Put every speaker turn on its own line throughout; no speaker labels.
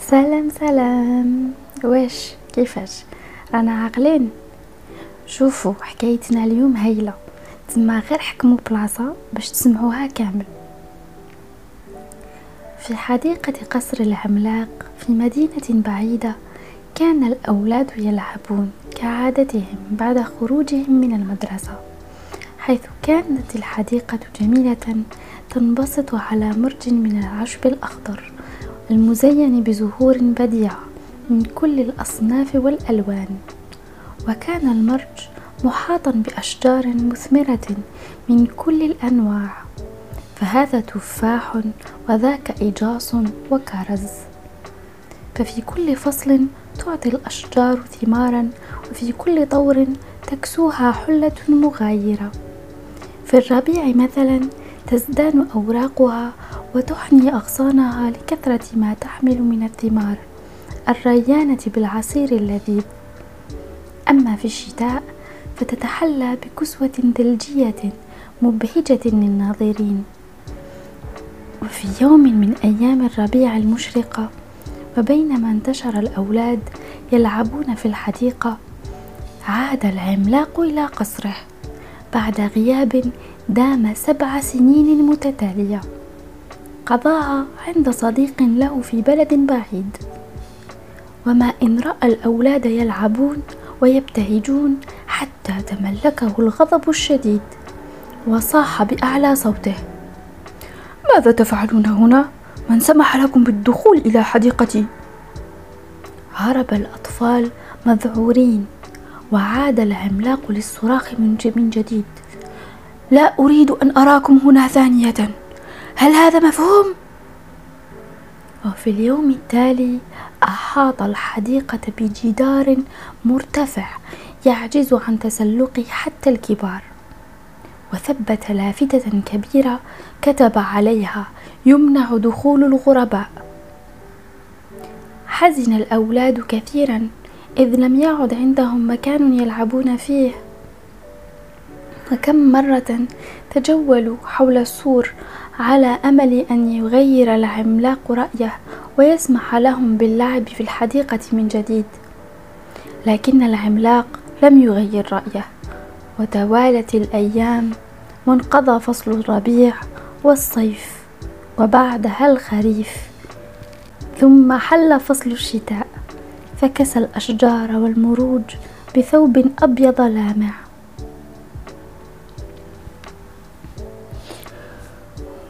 سلام سلام. واش؟ كيفاش؟ رانا عاقلين؟ شوفوا حكايتنا اليوم هايلة. تما غير حكموا بلاصة باش تسمعوها كامل. في حديقة قصر العملاق في مدينة بعيدة كان الأولاد يلعبون كعادتهم بعد خروجهم من المدرسة حيث كانت الحديقة جميلة تنبسط على مرج من العشب الأخضر. المزين بزهور بديعة من كل الأصناف والألوان. وكان المرج محاطا بأشجار مثمرة من كل الأنواع. فهذا تفاح وذاك إجاص وكرز. ففي كل فصل تعطي الأشجار ثمارا وفي كل طور تكسوها حلة مغايرة. في الربيع مثلا تزدان أوراقها وتحني أغصانها لكثرة ما تحمل من الثمار. الريانة بالعصير اللذيذ أما في الشتاء فتتحلى بكسوة ثلجية مبهجة للناظرين. وفي يوم من أيام الربيع المشرقة وبينما انتشر الأولاد يلعبون في الحديقة عاد العملاق إلى قصره بعد غياب دام سبع سنين متتالية. قضاها عند صديق له في بلد بعيد وما إن رأى الأولاد يلعبون ويبتهجون حتى تملكه الغضب الشديد وصاح بأعلى صوته
ماذا تفعلون هنا؟ من سمح لكم بالدخول إلى حديقتي؟
هرب الأطفال مذعورين وعاد العملاق للصراخ من جديد
لا أريد أن أراكم هنا ثانية هل هذا مفهوم؟
وفي اليوم التالي أحاط الحديقة بجدار مرتفع يعجز عن تسلقه حتى الكبار. وثبت لافتة كبيرة كتب عليها يمنع دخول الغرباء. حزن الأولاد كثيرا إذ لم يعد عندهم مكان يلعبون فيه. وكم مرة تجولوا حول السور على أمل أن يغير العملاق رأيه ويسمح لهم باللعب في الحديقة من جديد. لكن العملاق لم يغير رأيه. وتوالت الأيام وانقضى فصل الربيع والصيف وبعدها الخريف. ثم حل فصل الشتاء فكسى الأشجار والمروج بثوب أبيض لامع.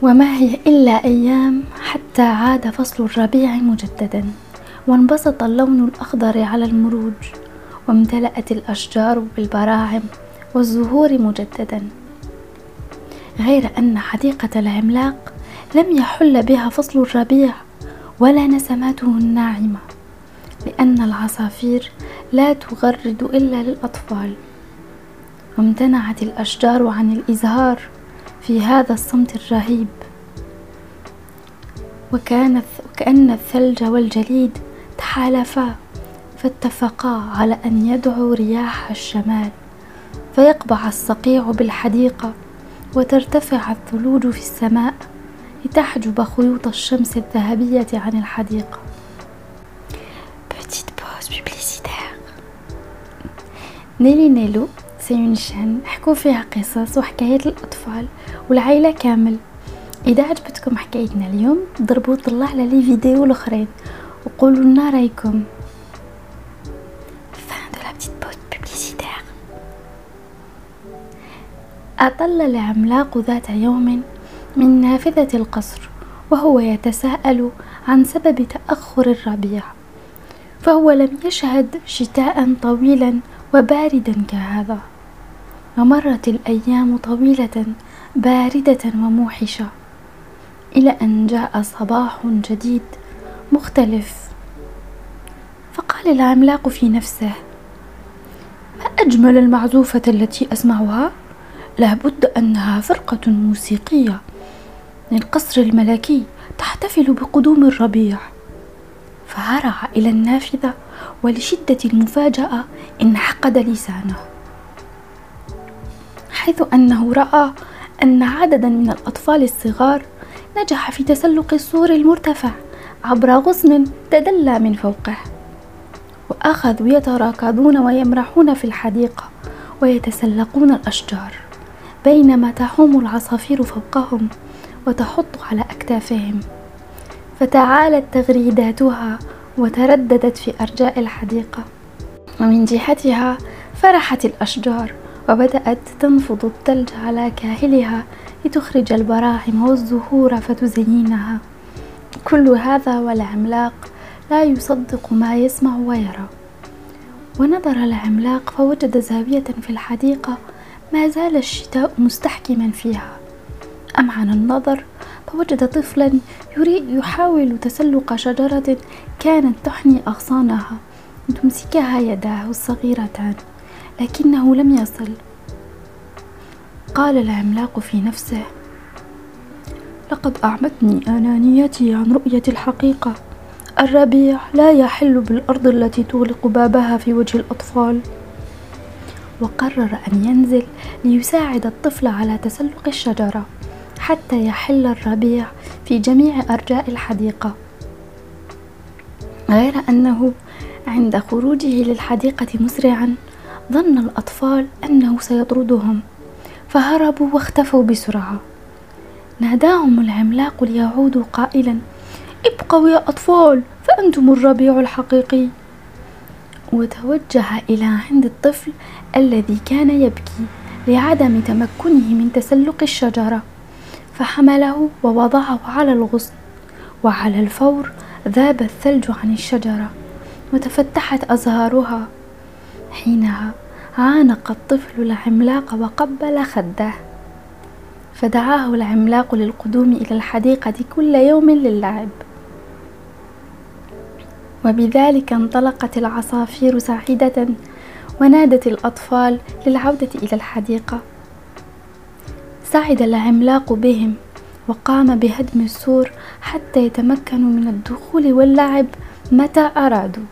وما هي إلا أيام حتى عاد فصل الربيع مجددا وانبسط اللون الأخضر على المروج وامتلأت الأشجار بالبراعم والزهور مجددا. غير أن حديقة العملاق لم يحل بها فصل الربيع ولا نسماته الناعمة لأن العصافير لا تغرد إلا للأطفال. وامتنعت الأشجار عن الإزهار في هذا الصمت الرهيب وكان وكأن الثلج والجليد تحالفا فاتفقا على أن يدعوا رياح الشمال فيقبع الصقيع بالحديقة وترتفع الثلوج في السماء لتحجب خيوط الشمس الذهبية عن الحديقة
Petite pause publicitaire.
نيلي نيلو سينشان حكوا فيها قصص وحكايات الأطفال والعائلة كامل. إذا عجبتكم حكايتنا اليوم ضربوا طلع على لي فيديو الأخرين وقولوا لنا
رأيكم.
أطل العملاق ذات يوم من نافذة القصر وهو يتساءل عن سبب تأخر الربيع. فهو لم يشهد شتاء طويلا وباردا كهذا. ومرت الأيام طويلة باردة وموحشة إلى أن جاء صباح جديد مختلف. فقال العملاق في نفسه
ما أجمل المعزوفة التي أسمعها؟ لابد أنها فرقة موسيقية. للقصر الملكي تحتفل بقدوم الربيع. فهرع إلى النافذة ولشدة المفاجأة انعقد لسانه. حيث أنه رأى أن عددا من الأطفال الصغار نجح في تسلق السور المرتفع
عبر غصن تدلى من فوقه وأخذوا يتراكضون ويمرحون في الحديقة ويتسلقون الأشجار بينما تحوم العصافير فوقهم وتحط على أكتافهم. فتعالت تغريداتها وترددت في أرجاء الحديقة. ومن جهتها فرحت الأشجار وبدأت تنفض الثلج على كاهلها لتخرج البراعم والزهور فتزينها. كل هذا والعملاق لا يصدق ما يسمع ويرى. ونظر العملاق فوجد زاوية في الحديقة ما زال الشتاء مستحكما فيها. أمعن النظر فوجد طفلا يحاول تسلق شجرة كانت تحني أغصانها تمسكها يداه الصغيرتان لكنه لم يصل. قال العملاق في نفسه
لقد أعمتني أنانيتي عن رؤية الحقيقة. الربيع لا يحل بالأرض التي تغلق بابها في وجه الأطفال.
وقرر أن ينزل ليساعد الطفل على تسلق الشجرة حتى يحل الربيع في جميع أرجاء الحديقة. غير أنه عند خروجه للحديقة مسرعا ظن الأطفال أنه سيطردهم فهربوا واختفوا بسرعة. ناداهم العملاق ليعودوا قائلا ابقوا يا أطفال فأنتم الربيع الحقيقي. وتوجه إلى عند الطفل الذي كان يبكي لعدم تمكنه من تسلق الشجرة فحمله ووضعه على الغصن وعلى الفور ذاب الثلج عن الشجرة وتفتحت أزهارها. حينها عانق الطفل العملاق وقبل خده. فدعاه العملاق للقدوم إلى الحديقة كل يوم للعب. وبذلك انطلقت العصافير سعيدة ونادت الأطفال للعودة إلى الحديقة. سعد العملاق بهم وقام بهدم السور حتى يتمكنوا من الدخول واللعب متى أرادوا.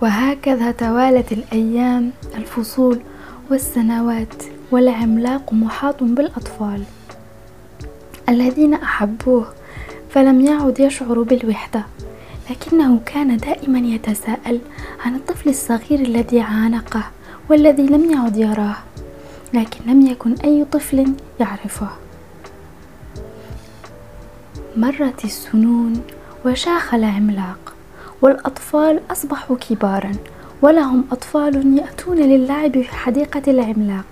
وهكذا توالت الأيام الفصول والسنوات والعملاق محاط بالأطفال الذين أحبوه فلم يعد يشعر بالوحدة لكنه كان دائما يتساءل عن الطفل الصغير الذي عانقه والذي لم يعد يراه لكن لم يكن أي طفل يعرفه. مرت السنون وشاخ العملاق والأطفال أصبحوا كبارا ولهم أطفال يأتون للعب في حديقة العملاق.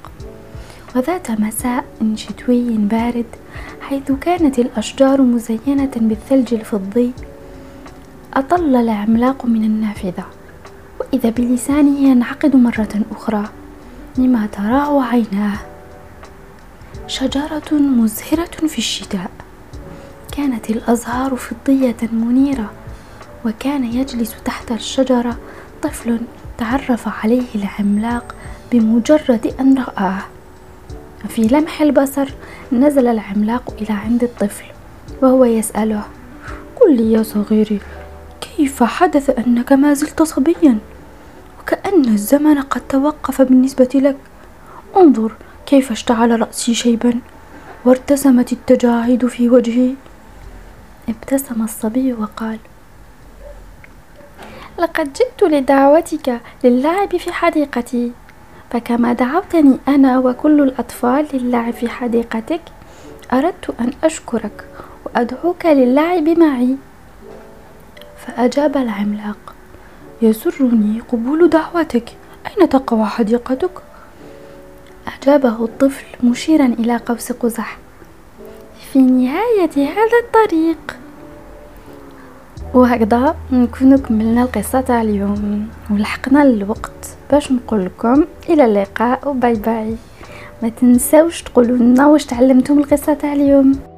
وذات مساء شتوي بارد حيث كانت الأشجار مزينة بالثلج الفضي. أطل العملاق من النافذة وإذا بلسانه ينعقد مرة أخرى لما تراه عيناه. شجرة مزهرة في الشتاء كانت الأزهار فضية منيرة. وكان يجلس تحت الشجرة طفل تعرف عليه العملاق بمجرد أن رآه. في لمح البصر نزل العملاق إلى عند الطفل وهو يسأله
قل لي يا صغيري كيف حدث أنك ما زلت صبيا؟ وكأن الزمن قد توقف بالنسبة لك. انظر كيف اشتعل رأسي شيبا وارتسمت التجاعيد في وجهي.
ابتسم الصبي وقال لقد جئت لدعوتك للعب في حديقتي. فكما دعوتني أنا وكل الأطفال للعب في حديقتك أردت أن أشكرك وأدعوك للعب معي.
فأجاب العملاق يسرني قبول دعوتك. أين تقع حديقتك؟
أجابه الطفل مشيرا إلى قوس قزح في نهاية هذا الطريق. وهكذا نكون كملنا القصة تاع اليوم ولحقنا الوقت. باش نقول لكم إلى اللقاء وباي باي. ما تنساوش تقولوا لنا واش تعلمتم القصة تاع اليوم.